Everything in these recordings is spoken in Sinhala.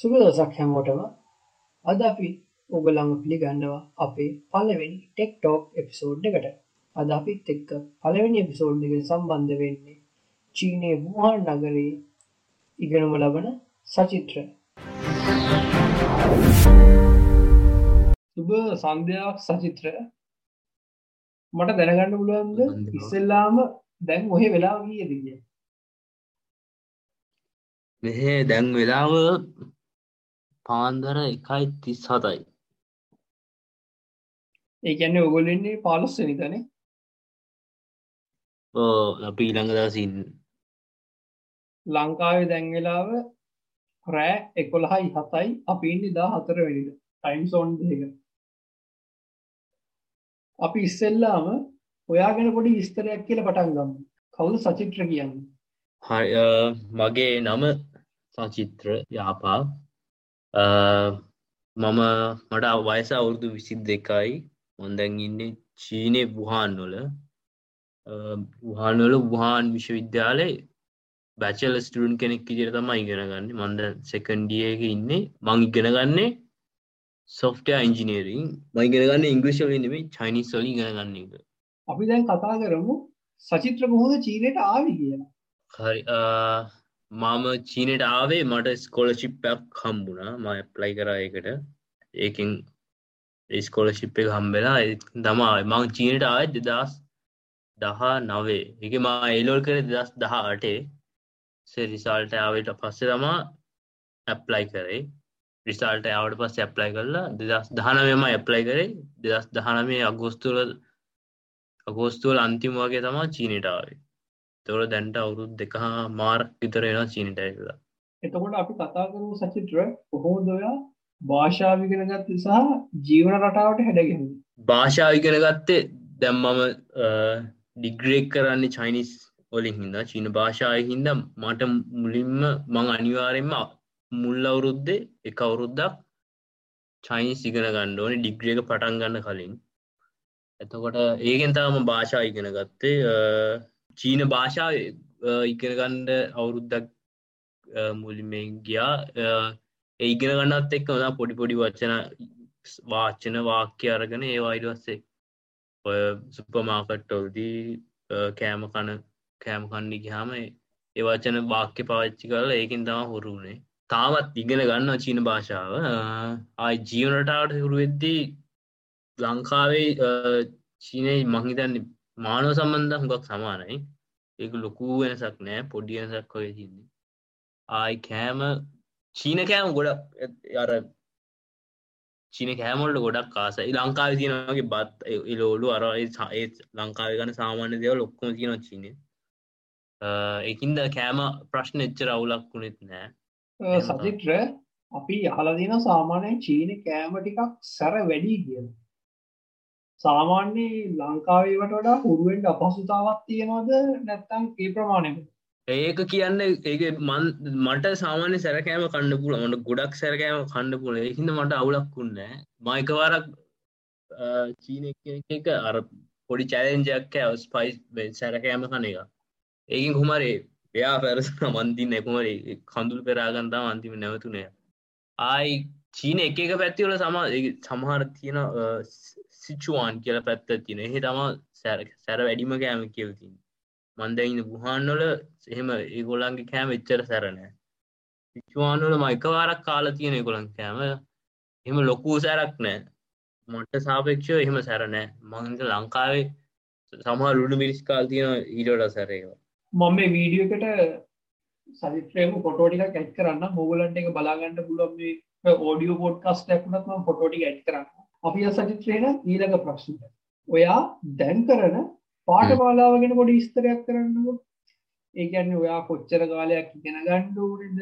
සුබ දසක් හැමෝටම. අද අපි ඔගලං පිළිගන්නවා අපේ පලවෙනි ටෙක් ටෝක් එපිසෝඩ් එකට. අද අපිත් එක්ක පලවෙනි එපිසෝඩ් එක සම්බන්ධ වෙන්නේ චීනය වූහන් නගරයේ ඉගෙනුම ලබන සචිත්‍ර. සුබ සන්ධයක් සචිත්‍ර. මට දැනගන්න පුළුවන්ද? ඉස්සෙල්ලාම දැන් ඔහෙ වෙලා ගිය දිගිය මෙහෙ දැන් වෙලාව පාන්දර එකයි තිස් හතයි ඒකැන්නේ ඔගොලන්නේ පාලොස්ස නිතනේ ඕ අපි ඊළඟ දසින් ලංකාවේ දැන්වෙලාව රෑ එකොළහයි හතයි. අපි ඉන්න දා හතර වැඩිද ටයිම් සෝන් එක අපි ඉස්සෙල්ලාම ඔයා ගැන පොඩි විස්තරයක් කියල පටන් ගන්න කවුද සචිත්‍ර කියන්න? මගේ නම සචිත්‍ර යාපා මම මට වයස අවුරුදු විසිත් දෙකයි. මොන්දැන් ඉන්න චීනය බුහාන් වල වහාන්වල වහාන් විශ්වවිද්‍යාලය බැචල ස්ටඩන් කෙනෙක් ඉදිර තම ඉගෙන ගන්න. මන්ද සෙකන්ඩියක ඉන්නේ. මං ඉගෙන ගන්නේ සොෆ්ටය ඉංජිනීරිං මයිගෙන ගන්න ඉංග්‍රිශල නෙමේ චයිනිස් සොලි ගෙන ගන්න එක. අපි දැන් කතා කරමු සචිත්‍ර බොහෝද චීනයට ආවි කියලා. හරි මම චීනට ආවේ මට ස්කොලශිප්පයක් හම්බුණා. ම ප්ලයි කරයකට ඒකින් ස්කොලශිප් එක හම්බෙලා දමා මං චීනට ආය දෙදස් දහා නවේ එක මා ඒලෝල් කර දෙදස් දහ අටේ රිසාල්ට ආවට පස්සේ තමා ඇප්ලයි කරේ. රිසාල්ට ආවට පස් ඇප්ලයි කරලා දෙදස් දහනවම ඇප්ලයි කරේ. දෙදස් දහනමේ අගෝස්තුල අගෝස්තුවල අන්තිම වගේ තමා චීනටාවේ තොර දැන්ට අවුරුද් දෙකහා මාර්ක් විතර එෙන චීනට ඇලා එතකොට අපි කතා කරු සචිත්‍ර කොහෝදොයා භාෂාවිගෙන ගත්ත සහ ජීවන රටාවට හැඩගෙන භාෂාවිගෙන ගත්තේ දැම්මම ඩිග්‍රේක් කරන්නේ චයිනිස් ඔලින් හිද චීන භාෂාය හින්ද මට මුලින්ම මං අනිවාරෙන්ම මුල් අවුරුද්දේ එක අවුරුද්දක් චයිනිස් ඉගෙන ගන්න ඕනේ ඩිග්‍රියක පටන් ගන්න කලින්. එතකොට ඒගෙන් තාම භාෂා ඉගෙන ගත්තේ චීන භාෂාව ඉගෙනගණ්ඩ අවුරුද්දක් මුලිමෙන් ගියා. ඒ ඉගෙන ගන්නත් එක්ක ොදා පොඩි පොඩි වච්චන වාච්චන වාක්‍ය අරගෙන ඒවා ඉඩවස්සේ ඔය සුපමාකට්ටොල්දී කෑම කන කෑම කන්නි ගහම ඒ වචන වාක්‍ය පවච්චි කරලා ඒකින් තම හොරුුණේ තාමත් ඉගෙන ගන්න චීන භාෂාව. ආයි ජීවනටාට හුරුවෙද්දී ලංකාවේ චීනය මහිතන්න මානව සම්බන්ධ හුඟක් සමානයි ඒක ලොකූ වෙනසක් නෑ පොඩි වෙනසක් ඔය තින්නේ ආයි කෑම චීන කෑම ගොඩක් අර චීන කෑමොල්ට ගොඩක් කාසයි ලංකාව තියනගේ බත් ඉලෝලු අර ඒ ලංකාව ගන සාමාන්‍ය දෙව ලොක්කොම තියන චීනය. එකින්ද කෑම ප්‍රශ්න එච්චර අවුලක් වුණෙත් නෑ. සතිත්‍ර අපි යහලදින සාමානය චීන කෑම ටිකක් සැර වැඩි කියන සාමාන්‍යයේ ලංකාවේවට වඩා හුරුවෙන්ට අපහසුතාවක් තියෙනවද නැත්තම් ඒ ප්‍රමාණය ඒක කියන්න ඒක මන් මට සාමාන්‍ය සැරකෑම කන්න පුල මට ගොඩක් සැරකෑම කන්න පුල හිද මට අවුලක් වුන්න මයිකවාරක් චීන එක අර පොඩි චැලෙන්ජයක් ඇවස් පයිස් සැරකෑම කන එක. ඒකින් කුමරේ එයා පැරස මන්තින්න එකුමරේ කඳුල් පෙරාගන්තා අන්තිම නැවතුනය ආයි චීන එක එක පැත්තිවල සම සමහර තියෙන සිච්චුවාන් කියල පැත්ත තින එහ තම සැර සැර වැඩිම කෑම කියවතින් මන්දයින්න බුහන්වල එහෙම ඒගොලන්ගේ කෑම එච්චර සැරනෑ සිච්චුවාන්වල මයිකවාරක් කාල තියෙන ගොලන් කෑම. එම ලොකූ සැරක් නෑ. මොට සාපේක්ෂව එහෙම සැරනෑ මංද ලංකාවේ. සමහා ලුඩු මිරිස් කාල් තියෙන ඊඩට සැරේවා මම මේ වීඩියෝකට සරිත්‍රයම පොටෝටික ඇත් කරන්න මොගලන්ට එක බලාගන්න පුලොම ඕඩියෝ පෝඩ් කස්ටක්නත්ම පොටෝටි ඇත් කරන්න අපි සචිත්‍රයන ඊළඟ ප්‍රශ්නට. ඔයා දැන් කරන පාටමාලාවගෙන පොඩි විස්තරයක් කරන්නකො ඒකැන්න ඔයා කොච්චර කාලයක් ඉගෙන ගණ්ඩුවනද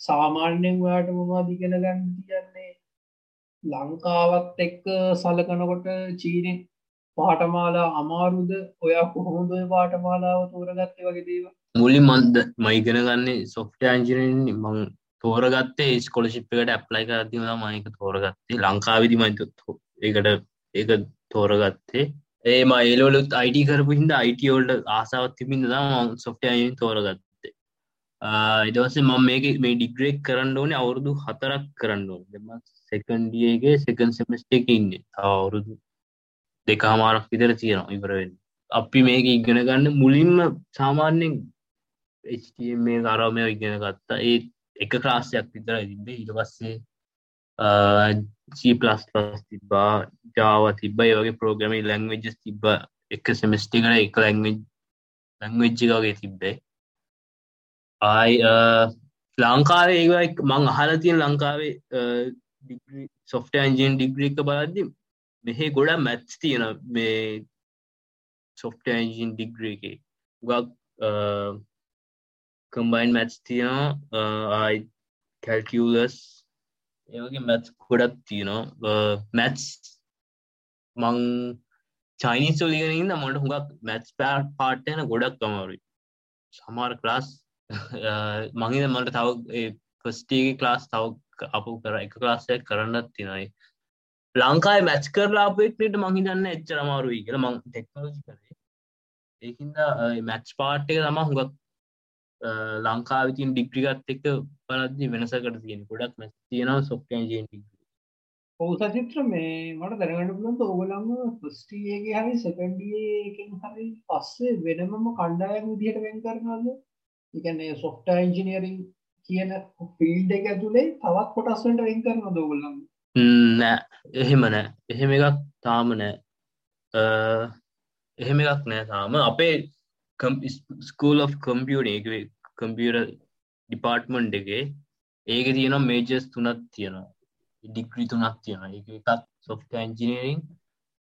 සාමාන්‍යෙන් ඔයාට මොවා දිගෙන ගන්න තියන්නේ? ලංකාවත් එක්ක සලකනකොට චීනෙ පාටමාලා අමාරුද? ඔයා කොහොමද පාටමාලාව තෝරගත්තේ වගේ දේව මුලි මන්ද මයිගෙන ගන්නේ සොෆ්ට අංජිනෙන් මං තෝරගත්තේ ස්කොලශිප් එකට ඇප්ලයි කරතිම මයික තෝරගත්තේ ලංකාවිදි මයිතත් ඒකට ඒක තෝරගත්තේ. ඒ මයිලෝලුත් අයිඩ කරපු හිද අයිටෝල්ට ආසාවත් තිබින්ද ම සොෆ්ට අයින් තෝරගත්තේ. ඉදවස මම මේක මේ ඩිග්‍රේක් කරන්න ඕනේ අවුරුදු හතරක් කරන්න ඕන. දෙම සෙකන්ඩියගේ සෙකන් සෙමස්ට එක ඉන්න. අවුරුදු දෙක හමාරක් විතර තියෙනවා ඉවරවෙන්න අපි මේක ඉගෙන ගන්න මුලින්ම සාමාන්‍යෙන් මේ කරමය ඉගෙන ගත්තා. ඒ එක ක්‍රාසයක් විතර තිබේ ඉට පස්සේ සීපලස් තිබා ජාව තිබයි වගේ ප්‍රෝග්‍රමි ලැංවෙජස් තිබ එක සෙමස්ටි කර එක ලැංවෙජ් ලැංවෙච්ජිකගේ තිබ්බේ. ආයි ලංකාවේ ඒක මං අහල තියෙන ලංකාවේ සොෆ්ට ඇන්ජන් ඩිග්‍රීක බලද්දි මෙහෙ ගොඩ මැත්ස් තියෙන මේ සොෆ්ට ඇන්ජන් ඩිග්‍රී එක. ගක් කම්බයින් මැත්ස් තියෙනවා ආයි කැල්කියලස් ඒවගේ මැත්ස් ගොඩක් තියෙනවා. මැත්ස් මං චයිනිස් ලිගෙනන්න මොට හුඟක් මැත්ස් පෑට් පාට්ටයන ගොඩක් අමාරුයි. සමාර ක්ලාස් මහිද මට තව පස්ටේගේ ක්ලාස් තව අප කර එක ක්ලාසයක් කරන්නත් තිනයි ලංකායි මැච් කරලාපෙක්නට මහිතන්න එච්චර අමාරුයි කියල මං ටෙක්නෝජි කරේ. ඒහින්ද මැච් පාට්ක තම හුඟක් ලංකාවිතින් ඩිග්‍රිගත් එක පලදදි වෙනසකට තියෙන ගොඩක් මැ තියෙනවා සොප්ටන්ජන් ඔහු සචිත්‍ර මේ මට දැනගට පුළන් ඔගලම පස්ටියගේ හරි සකන්ඩියකින් හරි පස්සේ වෙනමම කණ්ඩායම විදිහට වෙන් කරනද එකන්නේ සොෆ්ට ඉංජිනියරින් කියන ෆිල්ඩ එක ඇතුළේ තවත් කොටස්වට වෙන් කරන දෝගලම් නෑ. එහෙම නෑ. එහෙම එකක් තාම නෑ. එහෙම එකක් නෑ තාම. අපේ ස්කූල් of කම්පියුණ එක කම්පියර ඩිපාර්ට්මන්් එකේ ඒක තියෙනවා මේජස් තුනත් තියෙනවා. ඩිග්‍රී තුනක් තියෙන එක එකක් සොෆ්ට ඇන්ජිනීරිං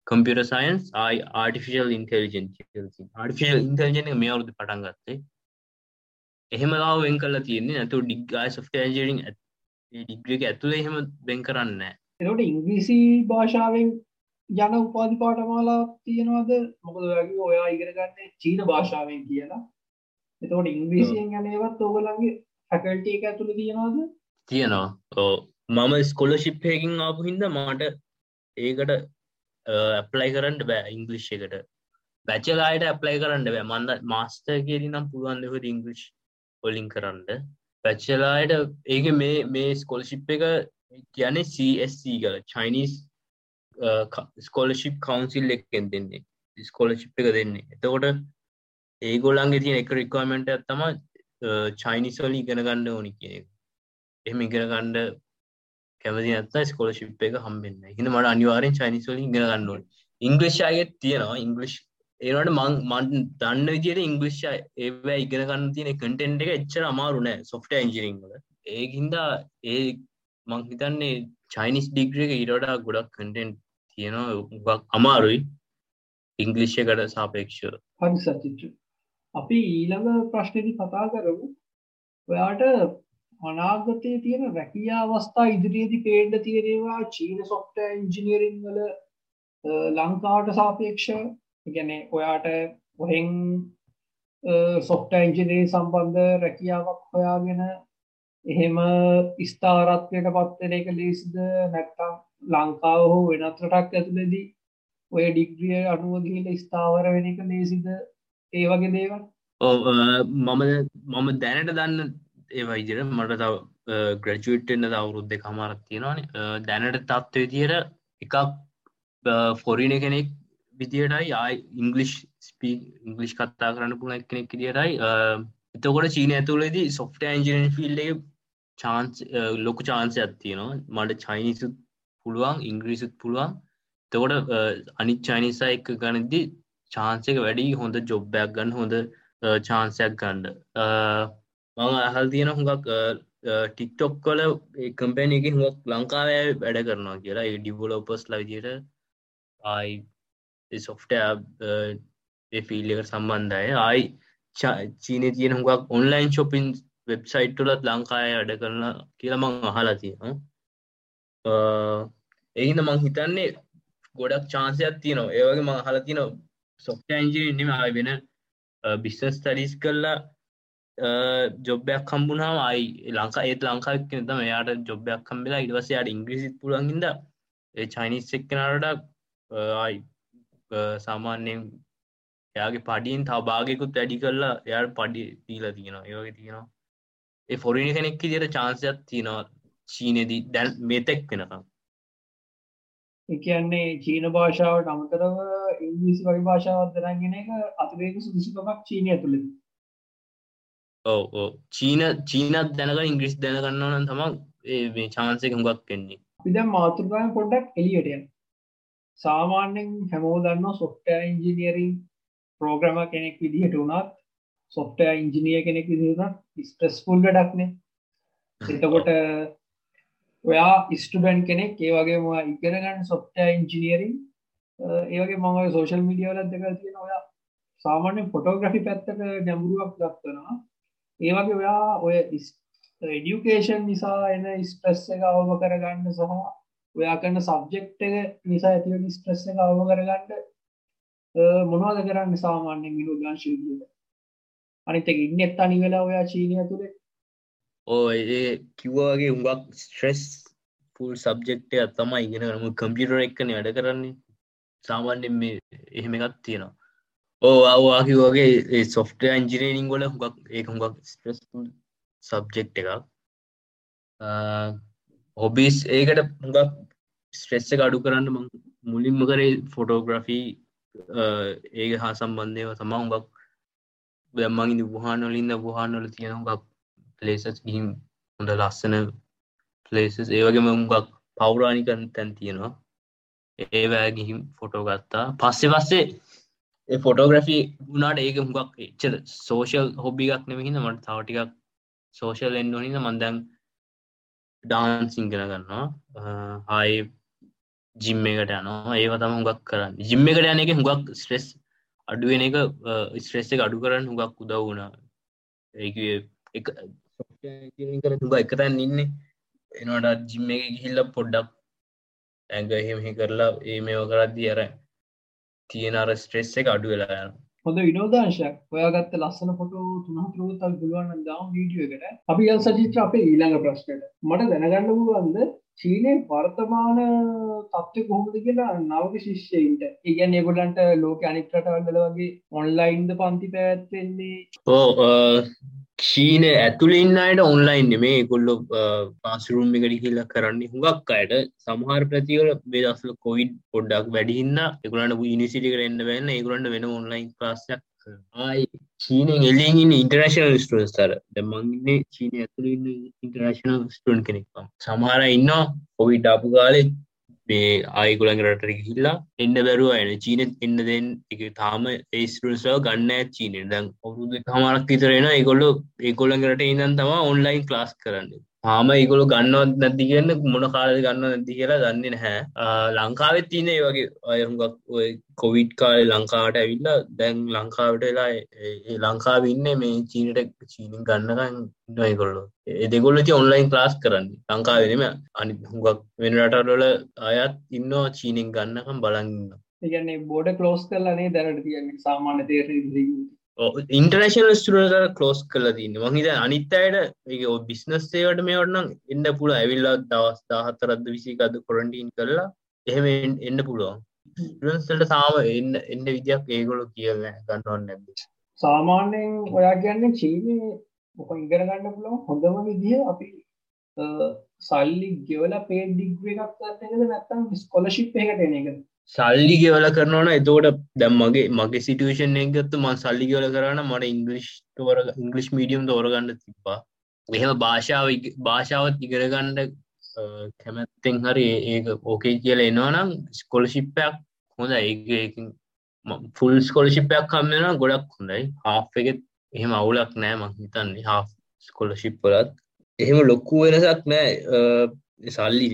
කම්පියර සයින්ස් ආයි ආටිෆිශල් ඉන්ටෙලිජන් ආටිෆිල් ඉන්ටෙලිජන මේ අවුදු පටන් ගත්තේ. එහෙම ලාව වෙන් කල්ලා තියන්නේ නැතු ඩිග්ගයි සොෆ්ට ඇන්ජරිං ඩිග්‍රික ඇතුළ එහෙම වෙන් කරන්න එට ඉංග්‍රීසි භාෂාවෙන් යන උපාධි පාටමාලා තියෙනවාද? මොකද වගේ ඔයා ඉගෙනගන්න චීන භාෂාවෙන් කියලා. එතකොට ඉංග්‍රීසියෙන් යනේවත් ඕගලන්ගේ හැකල්ට එක ඇතුළ තියෙනවාද? තියෙනවා. ඕ මම ස්කොලශිප්හයකින් ආපු හින්ද මට ඒකට ඇප්ලයි කරන්න බෑ ඉංගලිෂ් එකට. බැචලායට ඇප්ලයි කරන්න බෑ. මන්ද මාස්ටර් කියරි නම් පුළුවන්දක ඉංගලිෂ් ඔලින් කරන්න? පැච්චලායට ඒක මේ මේ ස්කොලශිප් එක කියන්නේ CSC කල චයිනිස් Uh, ස්කොලශිප් කවන්සිල් එකෙන් දෙන්නේ. ස්කොලශිප් එක දෙන්නේ. එතකොට ඒගොලන්ගේ තියෙන එක රික්වමෙන්ට ඇත්තම චයිනිස්වලි ඉගෙන ගණ්ඩ ඕනි කිය එහම ඉගෙන ගණ්ඩ කැමති ඇත්ත ස්කොලශිප් එක හම්බෙන්න හිද මට අනිවාරෙන් චයිනිස්වලින් ඉගෙන ගන්නඩ ඉංග්‍රේෂායගෙත් තියෙනවා. ඉංගලිෂ් ඒනට මං මන් දන්න විදියට ඉංගලිෂ් ඒව ඉගෙන ගන්න තියෙන කටෙන්ට් එක එච්චර අමාරුනෑ සොෆ්ට ඇන්ජිරිංවල ඒහින්දා ඒ මං හිතන්නේ චයිනිස් ඩිග්‍රිය එක ඉරඩා ගොඩක් කටෙන්ට් තියෙනවා අමාරුයි. ඉංගලිෂ්‍යකට සාපේක්ෂ හරි සචිච්ච අපි ඊළඟ ප්‍රශ්නති කතා කරමු. ඔයාට අනාගතයේ තියෙන රැකියා අවස්ථා ඉදිරියේදී පේන්න තියෙනවා චීන සොෆ්ට්වෙයාර් ඉංජිනේරින් වල ලංකාවට සාපේක්ෂව. කියන්නේ ඔයාට ඔහෙන් සොෆ්ට්වෙයාර් ඉංජිනේරින් සම්බන්ධ රැකියාවක් හොයාගෙන එහෙම ස්ථාරත්වයට පත් වෙන එක ලේසිද නැත්නම් ලංකාව හෝ වෙනත් රටක් ඇතුළේදී ඔය ඩිග්‍රිය අනුව ගිහිල්ලා ස්ථාවර වෙන එක ලේසිද ඒ වගේ දේවල්? ඔව් මම මම දැනට දන්න ඒවා ඉදිර මට තව ග්‍රජුවට්න්න අවුරුද්ධ කමාරක් තියෙනවානේ. දැනට තත්ත්ව විදියට එකක් ෆොරින කෙනෙක් විදියටයි ආයි ඉංගලිෂ් ස්පී ඉංගලිෂ් කත්තා කරන්න පුළ කෙනෙක් දියටයි එතකොට චීන ඇතුලේදී සොෆ්ට ඇන්ජිනන් ෆිල්ඩ චාන්ස් ලොකු චාන්සය ඇත්තියනවා මට චයිනිසුත් පුළුවන් ඉංග්‍රීසුත් පුළුවන්. තකොට අනිත් චයිනිසා එක ගණදදි චාන්සක වැඩි හොඳ ජොබ්බයක් ගන්න හොඳ චාන්සයක් ගණ්ඩ මං අහල් තියෙන හුඟක් ටික්ටොක් කොල කම්පැන එක හුවක් ලංකාවය වැඩ කරනවා කියලා. ඩිවලෝපස් ලවිදියට ආයි සොෆ්ට ෆිල්ලක සම්බන්ධය ආයි චීනය තියෙන හුඟක් ඔන්ලයින් ශොපින් වෙබ්සයිට් තුලත් ලංකාය වැඩ කරන කියලා මං අහලා තියෙනවා. එහිද මං හිතන්නේ ගොඩක් චාන්සයක් තියනවා. ඒවගේ මං හල තින සොෆ්ට ඇන්ජි නිම ආය වෙන බිස්සස් තරිස් කරලා ජොබ්බයක් කම්බුණාම අයි ලංකා ඒත් ලංකාවක් තම එයාට ජොබ්බයක් කම්බෙලා ඉටවස යාට ඉංග්‍රිසිත් පුළන්ගින්ද ඒ චයිනිස් එක්කනට ආයි සාමාන්‍යයෙන් එයාගේ පඩියෙන් තව භාගයකුත් වැඩි කරලා එයාට පඩි දීලා තියෙනවා. ඒවගේ තියෙනවා. ඒ ෆොරිනි කෙනෙක් දිර චාන්සයක් තියෙනවා. චීනදී දැන් මෙතෙක් වෙනකම්. එකන්නේ චීන භාෂාවට අමතරව ඉංග්‍රීසි වගේ භාෂාවත් දරගෙන එක අතිරේක සුදුසුකමක් චීනය තුළද ඔව ඕ චීන චීනත් දැනක ඉංග්‍රිස් දැනගන්නවන තම මේ චාන්සක හුඟක් කෙන්නේ පිද මාතෘකාය පොඩ්ඩක් එලියටය සාමාන්‍යෙන් හැමෝ දන්න සොෆ්ට ඉංජිනියරින් ප්‍රෝග්‍රම කෙනෙක් විදිහට වුණත් සොෆ්ට ඉංජිනිය කෙනෙක් විදිහට ස්ට්‍රස්ෆුල් ඩක්නේ එතකොට ඔයා ස්ටඩන් කෙනෙක් ඒ වගේ ම ඉගෙනගන්න සොෆ්ට ඉංජිනියරින් ඒවගේ මඟ සෝශල් මිඩියවලත් දෙක තියෙන ඔයා සාමාන්‍ය ෆොටෝග්‍රෆි පැත්තක නැඹුරුවක් දක්වනවා ඒවගේ ඔයා ඔය එඩියුකේෂන් නිසා එන ස්ට්‍රෙස් එක අවම කරගන්න සහ ඔයා කරන්න සබ්ජෙක්් එක නිසා ඇතිව ස්ට්‍රෙස් එක අවම කරගන්න මොනවාද කරන්න සාමාන්‍යෙන් ගිලු ගංශීදියට අනිත ඉන්න එත් අනි වෙලා ඔයා චීනය තුළේ ඕ ඒ කිව්වාගේ උඟක් ස්ට්‍රෙස් පුල් සබ්ජෙක්්ටය තමයි ඉගෙන නම කම්පියුටර එක්කන වැඩ කරන්නේ. සාමාන්‍යෙන් මේ එහෙම එකත් තියෙනවා. ඕ අවාකි වගේ සොෆ්ට ඉන්ජිනීනිං ගොල හුඟක් ඒ හුඟක් ස්ට්‍රෙස් සබ්ජෙක්් එකක්. හොබිස් ඒකට හුඟක් ස්ට්‍රෙස්ස එක අඩු කරන්න මුලින්ම කරේ ෆොටෝග්‍රෆී ඒක හා සම්බන්ධයව තම හුඟක් දැම්මගින් වහනොලින්ද වහනොල තියෙන හුඟක් පලේසස් ගිහිම් හොඳ ලස්සන පලේසස් ඒවගේම හුඟක් පෞරාණිකන් තැන් තියෙනවා. ඒවෑ ගිහිම් ෆොටෝ ගත්තා. පස්සෙ පස්සේ ෆොටෝග්‍රෆි වුණට ඒක හුඟක් එච්චර සෝෂල් හොබිගක් නෙමහිද මට තවටිකක් සෝෂල් එන්න හිද මන්දැන් ඩාන් සිංගෙන ගන්නවා. හායි ජිම්ම එකට යනවා. ඒව තම හුඟක් කරන්න. ජිම්ම එකට යන එක හුඟක් ස්ට්‍රෙස් අඩුවෙන එක ස්ට්‍රෙස් එක අඩු කරන්න හුඟක් උදව වුණා. ඒ කර හුඟ එකතැන් ඉන්න. එනට ජිම්ම එක ගිහිල්ල පොඩ්ඩක් ඇඟ එහෙමහි කරලා ඒ මේව කරද්දි අර තියෙන අර ස්ට්‍රෙස් එක අඩු වෙලා යන හොඳ විනෝදාංශයක්. ඔයාගත්ත ලස්සන ෆොටෝ තුනහතුරුවතක් පුළුවන් දාම් වීඩියෝ එකට. අපි යල් සජිත්‍ර අපේ ඊළඟ ප්‍රශ්නයට මට දැනගන්න පුළුවන්ද චීනය වර්තමාන තත්ව කොහොමද කියලා නවක ශිෂ්‍යයින්ට. ඉගැන් ඒගොලන්ට ලෝක අනික්රටවල්ල වගේ ඔන්ලයින්ද පන්ති පැත්වෙන්නේ ඕ චීන ඇතුලින් අයට ඔන්ලයින් නෙමේ. කොල්ලො පාසුරුම් එකට කියලා කරන්න හුඟක් අයට. සමහර ප්‍රතිවල බේදස්ල කොයිඩ් පොඩ්ඩක් වැඩිහින්න එකුලට නිසිටි කරන්න වෙන්න ඒකුලන්ට වෙන ඔන්ලයින් ක්ලාසයක් ආයි චීනෙන් එලින් ඉන්ටර්නශනල් ස්ටන්ස්තර දැමන්න්නේ චීන ඇතුළ ඉන්ටර්නශනල් ස්ටන් කෙනෙක්ම සමහර ඉන්න කොවිඩ් අපපු කාලෙ. මේ ආයකුලන් රටර හිල්ලා එන්න බැරුව එන. චීන එන්න දෙන් එක තාම ඒස්ටන්සව ගන්න චීන දැන් ඔරුදු හමරක් විතරෙන ඒකොල්ලො ඒකොල්ලන්ගරට ඉදන් තම ඔන්ලයින් ක්ලාස් කරන්න. තාම ඒකොළු ගන්නවත් නැති කියන්න මොන කාල ගන්න නැති කියලා දන්නේ නැහැ. ලංකාවෙත් තියන ඒ වගේ අයහුගක් ඔය කොවිඩ් කාලෙ ලංකාවට ඇවිල්ලා දැන් ලංකාවට වෙලා ලංකාව ඉන්න මේ චීනට චීනින් ගන්නකන් නොයකොල්ලො එදෙගොල්ල ති ඔන්ලයින් ලාස් කරන්න. ලංකාවෙනම අනි හුඟක් වෙන රටරොල අයත් ඉන්නවා චීනින් ගන්නකම් බලන්න ඒගන්නේ බෝඩ කලෝස් කරලනේ දැනට තියන්නේ? සාමාන්‍ය තේර ඉන්ටර්නශනල් ස්ටරට කලෝස් කල තින්න. මහිත අනිත්තයට ඒ බිස්නස් සේවට මේවටනම් එන්න පුළ ඇවිල්ලා දවස් දාහත්තරද විසිකද කොරන්ටීන් කරලා එහෙම එන්න පුළුවන්. ඉන්සට සාම එන්න එන්න විදියක් ඒගොලු කියල ගන්නවන්න නැද සාමාන්‍යයෙන් ඔයා කියන්න චීනය මොක ඉගෙන ගන්න පුළුවන් හොඳම විදිහ අපි සල්ලි ගෙවල පේ ඩිග්්‍ර එකක් නැත්තම් ස්කොලශිප් එකට එන එක සල්ලි ගෙවල කරනවන එතෝට දැම් මගේ මගේ සිටුවේෂන් එකගත්තු මන් සල්ලි ගවල කරන්න මට ඉංගලිෂ් තෝර ඉංගලිෂ් මීඩියම් තෝරගන්න තිබ්බා. එහෙම භාෂාව භාෂාවත් ඉගරගණ්ඩ කැමැත්තෙන් හරි ඒක ඕකේ කියල එනවානම් ස්කොලශිප්පයක් හොඳ ඒ ෆුල් ස්කොලශිපයක් කම්මෙන ගොඩක් හොඳයි. හා් එකෙත් එහෙම අවුලක් නෑ මං හිතන්නේ. හා ස්කොලශිප්පලත් එහෙම ලොක්කු වෙනසක් නෑ. සල්ලි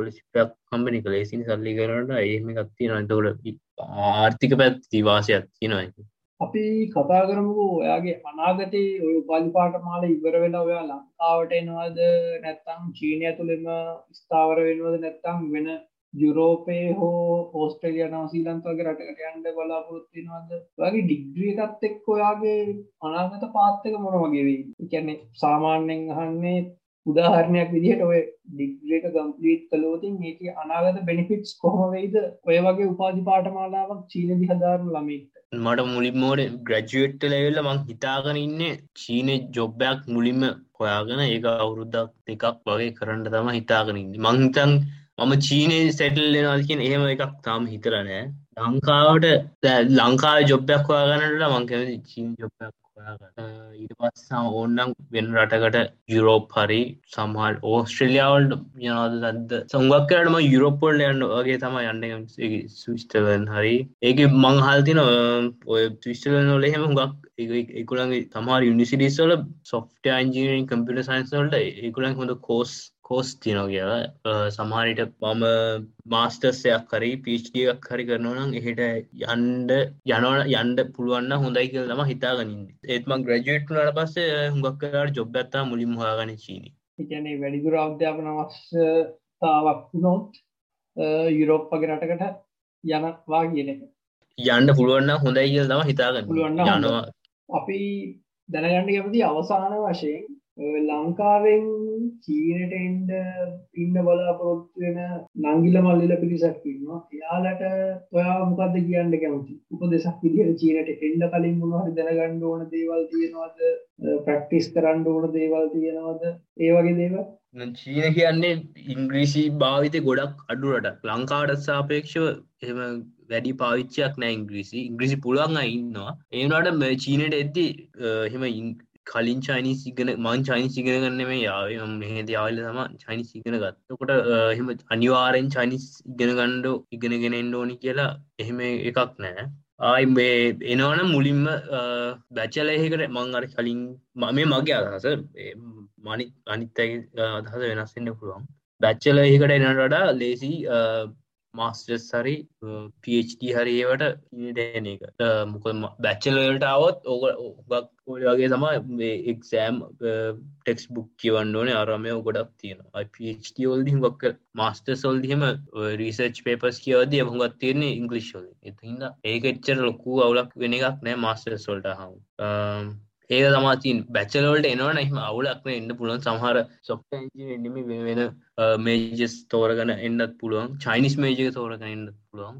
ස්කොලසිපයක් කම්පනි කලේසින් සල්ලි කරට ඒම ගත්ති නතකට ආර්ථික පැත්ති වාසයක් තිනයි අපි කතා කරමු ඔයාගේ අනාගතයේ ඔය උපාලිපාට මාල ඉවර වෙලා ඔයා ලංකාවට එනවාද? නැත්තම් චීනය තුළෙම ස්ථාවර වෙනවද? නැත්තම් වෙන යුරෝපය හෝ ඕස්ට්‍රලිය නවසීලන්ත වගේ රටකට යන්ඩ බලාපොරොත්තිනවද වගේ ඩිග්‍රිය එකත් එක් ඔයාගේ අනාගත පාත්තක මොන වගේ වේ කියන්නේ සාමාන්‍යෙන් අහන්නේ උදාහරණයක් විදිහට ඔය ඩිග්‍රේක කම්පලීට් කලෝතින් ඒක අනාගත බෙනිෆිටස් කොහොමවෙයිද ඔය වගේ උපාධි පාටමාලාවක් චීන දිහදාරන ළමයිට මට මුලින්මෝට ග්‍රජුවට්ට ලැවෙල්ල මං හිතාගෙන ඉන්න චීන ජොබ්බයක් මුලින්ම හොයාගෙන ඒක අවුරුද්දක් දෙකක් වගේ කරන්න තම හිතාගෙනන්න මංහිතන් මම චීනය සැටල්ලෙනල්කින් එහෙම එකක් තාම හිතරනෑ ලංකාවට ලංකා ජොබ්බයක් හොයාගන්නට මංකැමති චීන් ජොබ්බයක් ඊට පස්සම ඕන්නම් වෙන රටකට යුරෝප් හරි සමහල් ඕස්ට්‍රලියාවල්ට යනද දද සංගක් කරටම යුරෝපොල් යන්න වගේ තම යන්න. සවිස්ටවන් හරි. ඒක මංහල්තින ඔය ත්‍රිස්ටල නොල එහෙම හුඟක් එකුළන්ගේ තමා යුනිසිටිස්වල සොෆ්ට අන්ජීනින් කම්පිට සයින්ස්වලට ඒකුළන් හොඳ කෝස් කෝස් තිනෝ කියලා සමහරිට මම මාස්ටර්සයක් කරි පිච්ටියක් හරි කරනවනම් එහෙට යන්ඩ යනවන යන්ඩ පුළුවන්න හොඳයි කියල තම හිතාගනින් ඒත්ම ග්‍රජුවට් නට පස්සේ හුඟක් කරට ජොබ් ඇත්තා මුලින් හොයාගන චීනි. එකනේ වැඩිදුර අධ්‍යාපන අවශ්‍යතාවක් වුණොත් යුරෝප් වගේ රටකට යනවා කියන එක. යන්න පුළුවන්න හොඳයි කියල තම හිතාගන්න. පුළුවන්න යනවා. අපි දැනගන්න කැමති අවසාන වශයෙන් ලංකාවෙන් චීනට එන්ඩ ඉන්න බලාපොරොත්තු වෙන නංගිල මල්ලිල පිරිසක් ඉන්නවා. එයාලට ඔයා මොකක්ද කියන්න කැමති? උපදෙසක් විදිහට චීනට එන්ඩ කලින් මොනහරි දැනගන්න ඕන දේවල් තියෙනවාද? ප්‍රක්ටිස් කරන්න ඕන දේවල් තියෙනවද? ඒ වගේ දේව චීන කියන්නේ ඉංග්‍රීසි භාවිත ගොඩක් අඩුරට ලංකාවට සාපේක්ෂව එම වැඩි පාවිච්චයක් නෑ ඉංග්‍රීසි. ඉංග්‍රීසි පුළුවන් ඉන්නවා. ඒනට චීනට එද්දි හෙම කලින් චයිනි සිගන මං චයිනි සිගෙන ගන්න මේ යාව මෙහෙද යාවල තම චයිනි සිගෙන ගත්තකොට එහෙම අනිවාරෙන් චයිනිස් ඉගෙන ගණ්ඩෝ ඉගෙනගෙන එන්ඩෝනි කියලා එහෙම එකක් නෑ ආයි මේ එනවන මුලින්ම බැච්චල එහෙකට මං අර කලින් මම මගේ අදහස මනි අනිත්තයි අදහස වෙනස්සෙන්න්න පුළුවන්. බැච්චල ඒකට එනටඩා ලේසි මාස්ටස් හරි පD හරි ඒවට ඉටන එක මොක බැච්චලට අවත් ඕක ඔගක් ඔයාගේ තම එක්සෑම් ටෙක්ස් බුක් කියවන්න ඕනේ අරමය ගොඩක් තියෙන පD ෝල්දි හොක් මාස්ටර් සොල්දිහම රිසර්ච් පේපස් කියවද හොගත් තියන්නේ ඉංගලිශ්ෝල එතිහිද ඒක එච්චර ලොකු අවුලක් වෙන එකක් නෑ මාස්ටර් සොල්ට හම් ඒක තමාතින් බැච්චලවලට එනවන එහම අවුලක්න එන්න පුළුවන්. සමහර සොප්ට එම වෙන මේජස් තෝරගන එන්නත් පුළුවන්. චයිනිස් මේජක තෝරග එන්නත් පුළුවන්.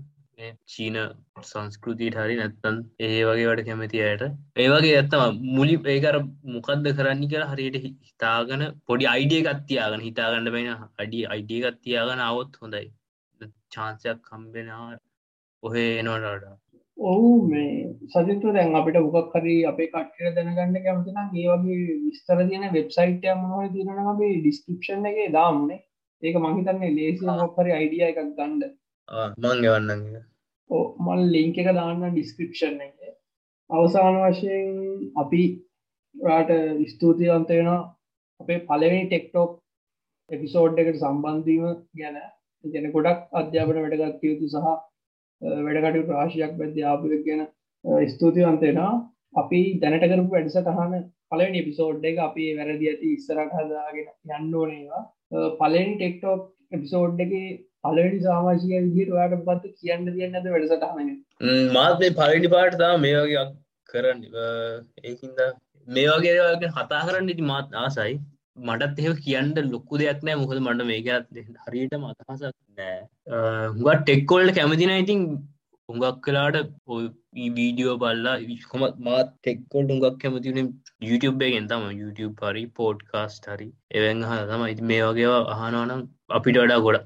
චීන සංස්කෘතියට හරි නැත්තන් ඒ වගේ වට කැමති අයට. ඒවගේ ඇත්තම මුලි ඒකර මොකක්ද කරන්න කියලා හරියට හිතාගන පොඩි අයිඩිය ගත්තියාගන හිතාගන්න බෙන අඩි අයිඩිය ගත්තියාගන අවොත් හොඳයි. චාන්සයක් කම්බෙනවා ඔහේ එනවටඩා ඔහු මේ සජිතු දැන් අපිට මොකක් හරි අපේ කට්ට දැනගන්න කැමතිනම් ඒ වගේ විස්තර තියෙන වෙබ්සයිට් මොහ තිරන අපේ ඩිස්කපෂන් එක දාමනේ. ඒක මහිතන්නේ ලේසි මොක්හරි අයිඩිය එකක් ගණ්ඩ මං ගවන්න මල් ලිංක එක දාන්න ඩිස්ක්‍රපෂන් එක. අවසාන වශයෙන් අපි රාට ස්තුතිවන්ත වෙන අපේ පලවෙනි ටෙක්ටෝක් එපිසෝඩ් එකට සම්බන්ධීම ගැන. ගැන ගොඩක් අධ්‍යාපන වැඩගත් යුතු සහ වැඩකට ප්‍රාශයක් බැද ආපුක් ගැන ස්තුතිවන්තෙනවා අපි දැනටකරපු වැඩස තහන පලනි එපිසෝඩ් එක අපි වැරදි ඇති ඉස්සරට හදාගෙන යන්න ඕනේවා පලනි ටෙක්ටෝක් එපිසෝඩ් එක පලනි සාමාශය විදිට ඔයාට පත්ත කියන්න තියන්නද වැඩසටහන? මාත් මේ පලඩි පාටතා මේ වගේ කරන්න. ඒකින්ද මේ වගේ හතා කරන්න ඉති මාත් ආසයි. මටත් එහ කියන්න ලොක්කු දෙයක් නෑ. මොකද මට මේකත් හරියට මතහසක් නෑ. හුඟත් ටෙක්කොල්ට කැමතින ඉතින් හුඟක් කලාට වීඩියෝ බල්ලා විකොමත් මාත් ටෙක්කොල්ට හුඟක් කැමතින YouTube එකෙන් තම YouTube හරි පෝඩ් කාස්ට හරි. එවැන් හ තම ඉති මේ වගේවා අහනවනම් අපිට වඩා ගොඩ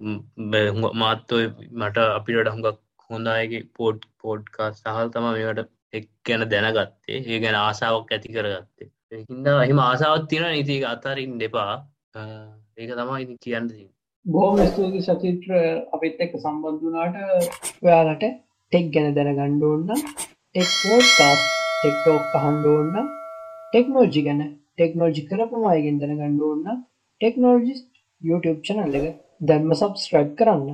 මාත්තව මට අපිට හුඟක් හොඳයගේ පෝඩ් පෝඩ් කාස් සහල් තම මේට එක් ගැන දැනගත්තේ. ඒ ගැන ආසාාවක් ඇති කරගත්තේ. ඒහින්ද එහෙම ආසාවත් තියෙන නීති අතරින් දෙපා ඒක තමා ඉති කියන්න බෝම ස්තුති සචිත්‍ර. අපිත් එක්ක සම්බන්ධනාට ඔයාලට ටෙක් ගැන දැන ගණ්ඩෝන්න ටෙක්ෝඩ් කාස් ටෙක්ටෝක් අහන්ඩෝන්න ටෙක්නෝජි ගැන ටෙක්නෝජි කරපුම අයගෙන් දැන ගණ්ඩෝන්න ටෙක්නෝජිස් YouTube චනල් එක දැන්ම සබස්ක්‍රයිබ් කරන්න